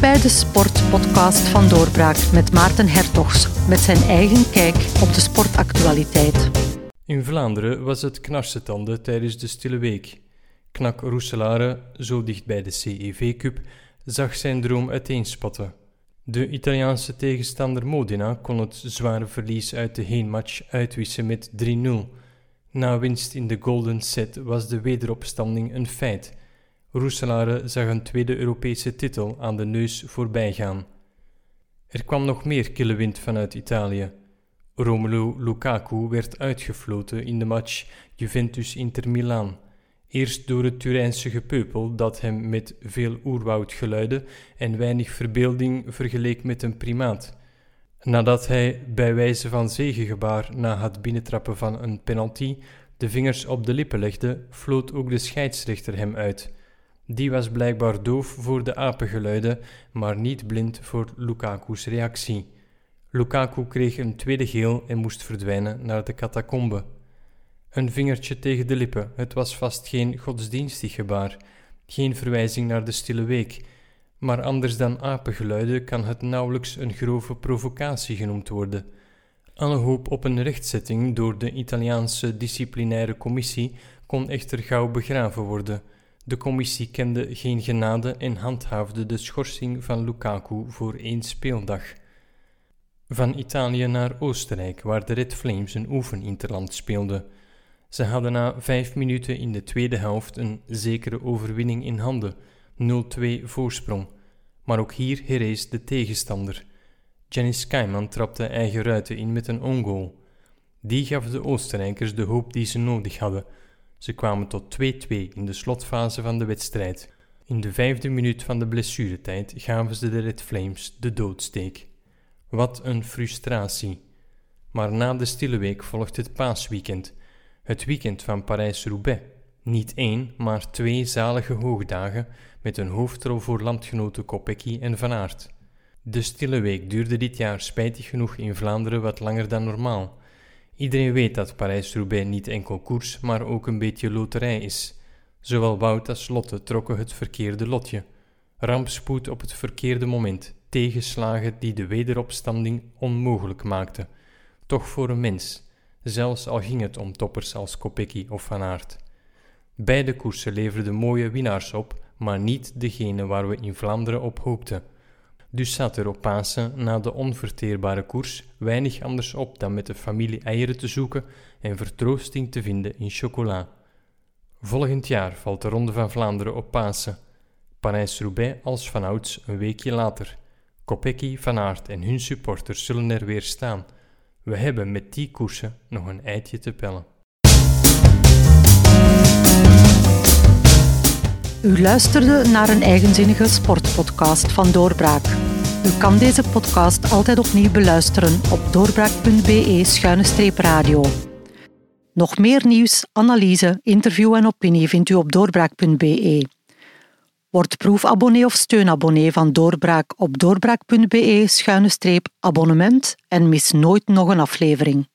bij de sportpodcast van Doorbraak met Maarten Hertogs met zijn eigen kijk op de sportactualiteit. In Vlaanderen was het knarsetanden tijdens de Stille Week. Knak Roeselare, zo dicht bij de CEV Cup, zag zijn droom uiteenspatten. De Italiaanse tegenstander Modena kon het zware verlies uit de heenmatch uitwissen met 3-0. Na winst in de Golden Set was de wederopstanding een feit. Roeselare zag een tweede Europese titel aan de neus voorbijgaan. Er kwam nog meer kille wind vanuit Italië. Romelu Lukaku werd uitgefloten in de match Juventus-Inter Milaan. Eerst door het Turijnse gepeupel dat hem met veel oerwoudgeluiden en weinig verbeelding vergeleek met een primaat. Nadat hij bij wijze van zegengebaar na het binnentrappen van een penalty de vingers op de lippen legde, floot ook de scheidsrechter hem uit. Die was blijkbaar doof voor de apengeluiden, maar niet blind voor Lukaku's reactie. Lukaku kreeg een tweede geel en moest verdwijnen naar de catacombe. Een vingertje tegen de lippen, het was vast geen godsdienstig gebaar, geen verwijzing naar de stille week, maar anders dan apengeluiden kan het nauwelijks een grove provocatie genoemd worden. Alle hoop op een rechtzetting door de Italiaanse disciplinaire commissie kon echter gauw begraven worden. De commissie kende geen genade en handhaafde de schorsing van Lukaku voor één speeldag. Van Italië naar Oostenrijk, waar de Red Flames een oefeninterland speelden. Ze hadden na vijf minuten in de tweede helft een zekere overwinning in handen, 0-2 voorsprong. Maar ook hier herrees de tegenstander. Jenny Skyman trapte eigen ruiten in met een ongoal. Die gaf de Oostenrijkers de hoop die ze nodig hadden. Ze kwamen tot 2-2 in de slotfase van de wedstrijd. In de vijfde minuut van de blessuretijd gaven ze de Red Flames de doodsteek. Wat een frustratie. Maar na de stille week volgt het paasweekend, het weekend van Parijs-Roubaix. Niet één, maar twee zalige hoogdagen met een hoofdrol voor landgenoten Kopecky en Van Aert. De stille week duurde dit jaar spijtig genoeg in Vlaanderen wat langer dan normaal. Iedereen weet dat Parijs-Roubaix niet enkel koers, maar ook een beetje loterij is. Zowel Wout als Lotte trokken het verkeerde lotje. Rampspoed op het verkeerde moment, tegenslagen die de wederopstanding onmogelijk maakten. Toch voor een mens, zelfs al ging het om toppers als Kopecky of Van Aert. Beide koersen leverden mooie winnaars op, maar niet degene waar we in Vlaanderen op hoopten. Dus zat er op Pasen na de onverteerbare koers weinig anders op dan met de familie eieren te zoeken en vertroosting te vinden in chocola. Volgend jaar valt de Ronde van Vlaanderen op Pasen. Parijs-Roubaix als vanouds een weekje later. Kopecky, Van Aert en hun supporters zullen er weer staan. We hebben met die koersen nog een eitje te pellen. U luisterde naar een eigenzinnige sportpodcast van Doorbraak. U kan deze podcast altijd opnieuw beluisteren op doorbraak.be-radio. Nog meer nieuws, analyse, interview en opinie vindt u op doorbraak.be. Word proefabonnee of steunabonnee van Doorbraak op doorbraak.be-abonnement en mis nooit nog een aflevering.